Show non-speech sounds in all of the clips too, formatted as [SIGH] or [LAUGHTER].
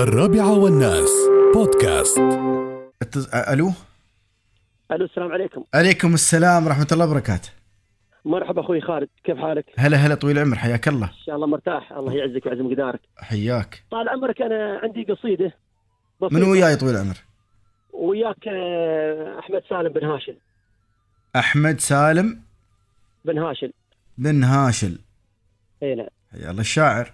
الرابعة والناس. بودكاست. التز... ألو؟ ألو السلام عليكم. عليكم السلام ورحمة الله وبركاته. مرحبا أخوي خالد كيف حالك؟ هلا هلا طويل العمر حياك الله. إن شاء الله مرتاح. الله يعزك ويعز مقدارك. حياك. طال عمرك أنا عندي قصيدة من وياي طويل العمر؟ وياك آه، أحمد سالم بن هاشم. أحمد سالم بن هاشم. بن هاشل اي نعم الله الشاعر.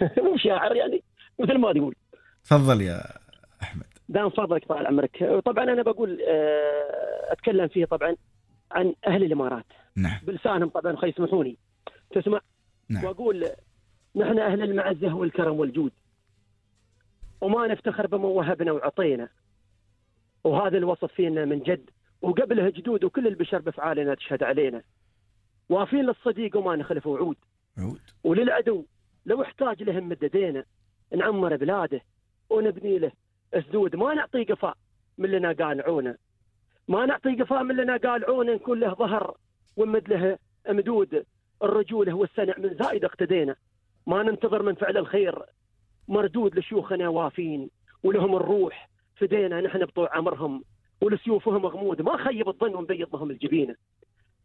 [LAUGHS] مو شاعر يعني. مثل ما تقول. تفضل يا أحمد. دام فضلك طال عمرك. طبعا أنا بقول آه، أتكلم فيه طبعا عن أهل الإمارات. نعم. بلسانهم طبعا يسمحوني تسمع؟ نعم. وأقول نحن أهل المعزة والكرم والجود. وما نفتخر بما وهبنا وعطينا وهذا الوصف فينا من جد. وقبله جدود وكل البشر بأفعالنا تشهد علينا. وافين للصديق وما نخلف وعود عود. وللعدو لو احتاج لهم مددينا. نعمر بلاده ونبني له اسدود ما نعطي قفاء من لنا قالعونا ما نعطي قفاء من لنا قالعونا نكون له ظهر ونمد له مدود. الرجوله والسنع من زايد اقتدينا. ما ننتظر من فعل الخير. مردود لشيوخنا وافين. ولهم الروح فدينا نحن بطوع عمرهم. ولسيوفهم غمود ما خيب الظن ونبيض لهم الجبينة.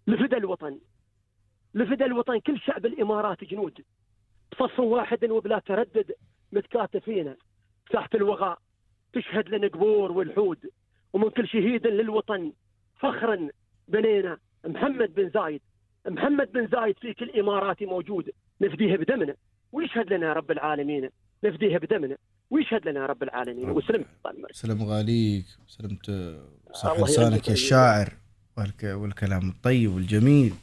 لفدى الوطن. لفدى الوطن. كل شعب الإمارات جنود. بصف واحد وبلا تردد. متكاتفين ساحه الوغى تشهد لنا قبور والحود ومن كل شهيد للوطن فخرا بنينا محمد بن زايد. محمد بن زايد في كل إماراتي موجود. نفديه بدمنا ويشهد لنا رب العالمين. نفديه بدمنا ويشهد لنا رب العالمين. وسلم. سلام غاليك وسلمت صح لسانك يا الشاعر والك... والكلام الطيب والجميل.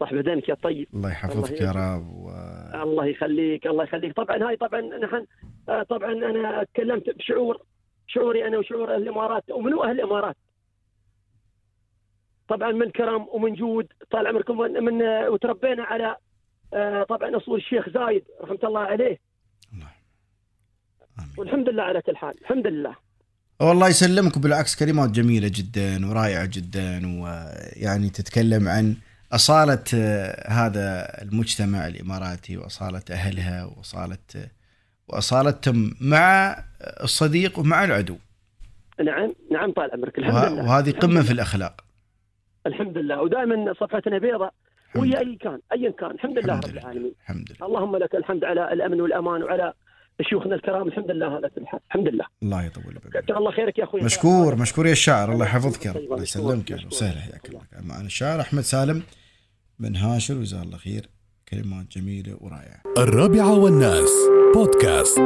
صح بدنك يا طيب. الله يحفظك يا الله رب. و... الله يخليك الله يخليك. طبعا هاي طبعا نحن آه، طبعا أنا تكلمت بشعور شعوري أنا وشعور أهل الإمارات. ومنو أهل الإمارات؟ طبعا من كرم ومن جود طال عمركم. من, من وتربينا على آه، طبعا أصول الشيخ زايد رحمة الله عليه. الله. آمين. والحمد لله على كل حال. الحمد لله. والله يسلمك. بالعكس كلمات جميلة جدا ورائعة جدا ويعني تتكلم عن أصالة آه، هذا المجتمع الإماراتي وأصالة أهلها وأصالة وأصالتهم مع الصديق ومع العدو. نعم نعم طال عمرك الحمد وه- لله. وهذه قمة لله. في الأخلاق. الحمد لله. ودائما صفحتنا بيضاء ويا. أي كان ايا كان. الحمد لله الحمد رب لله. العالمين. الحمد لله. اللهم لك الحمد على الأمن والأمان وعلى شيوخنا الكرام. الحمد لله على كل حال. الحمد لله. الله يطول بعمرك. الله خيرك يا أخوي. مشكور مشكور يا الشاعر الله يحفظك يا رب. الله يسلمك يا أهلا. وسهلا حياك الله. معنا الشاعر أحمد سالم. بن هاشر وجزاه الله خير. كلمات جميلة ورائعة. الرابعة والناس بودكاست.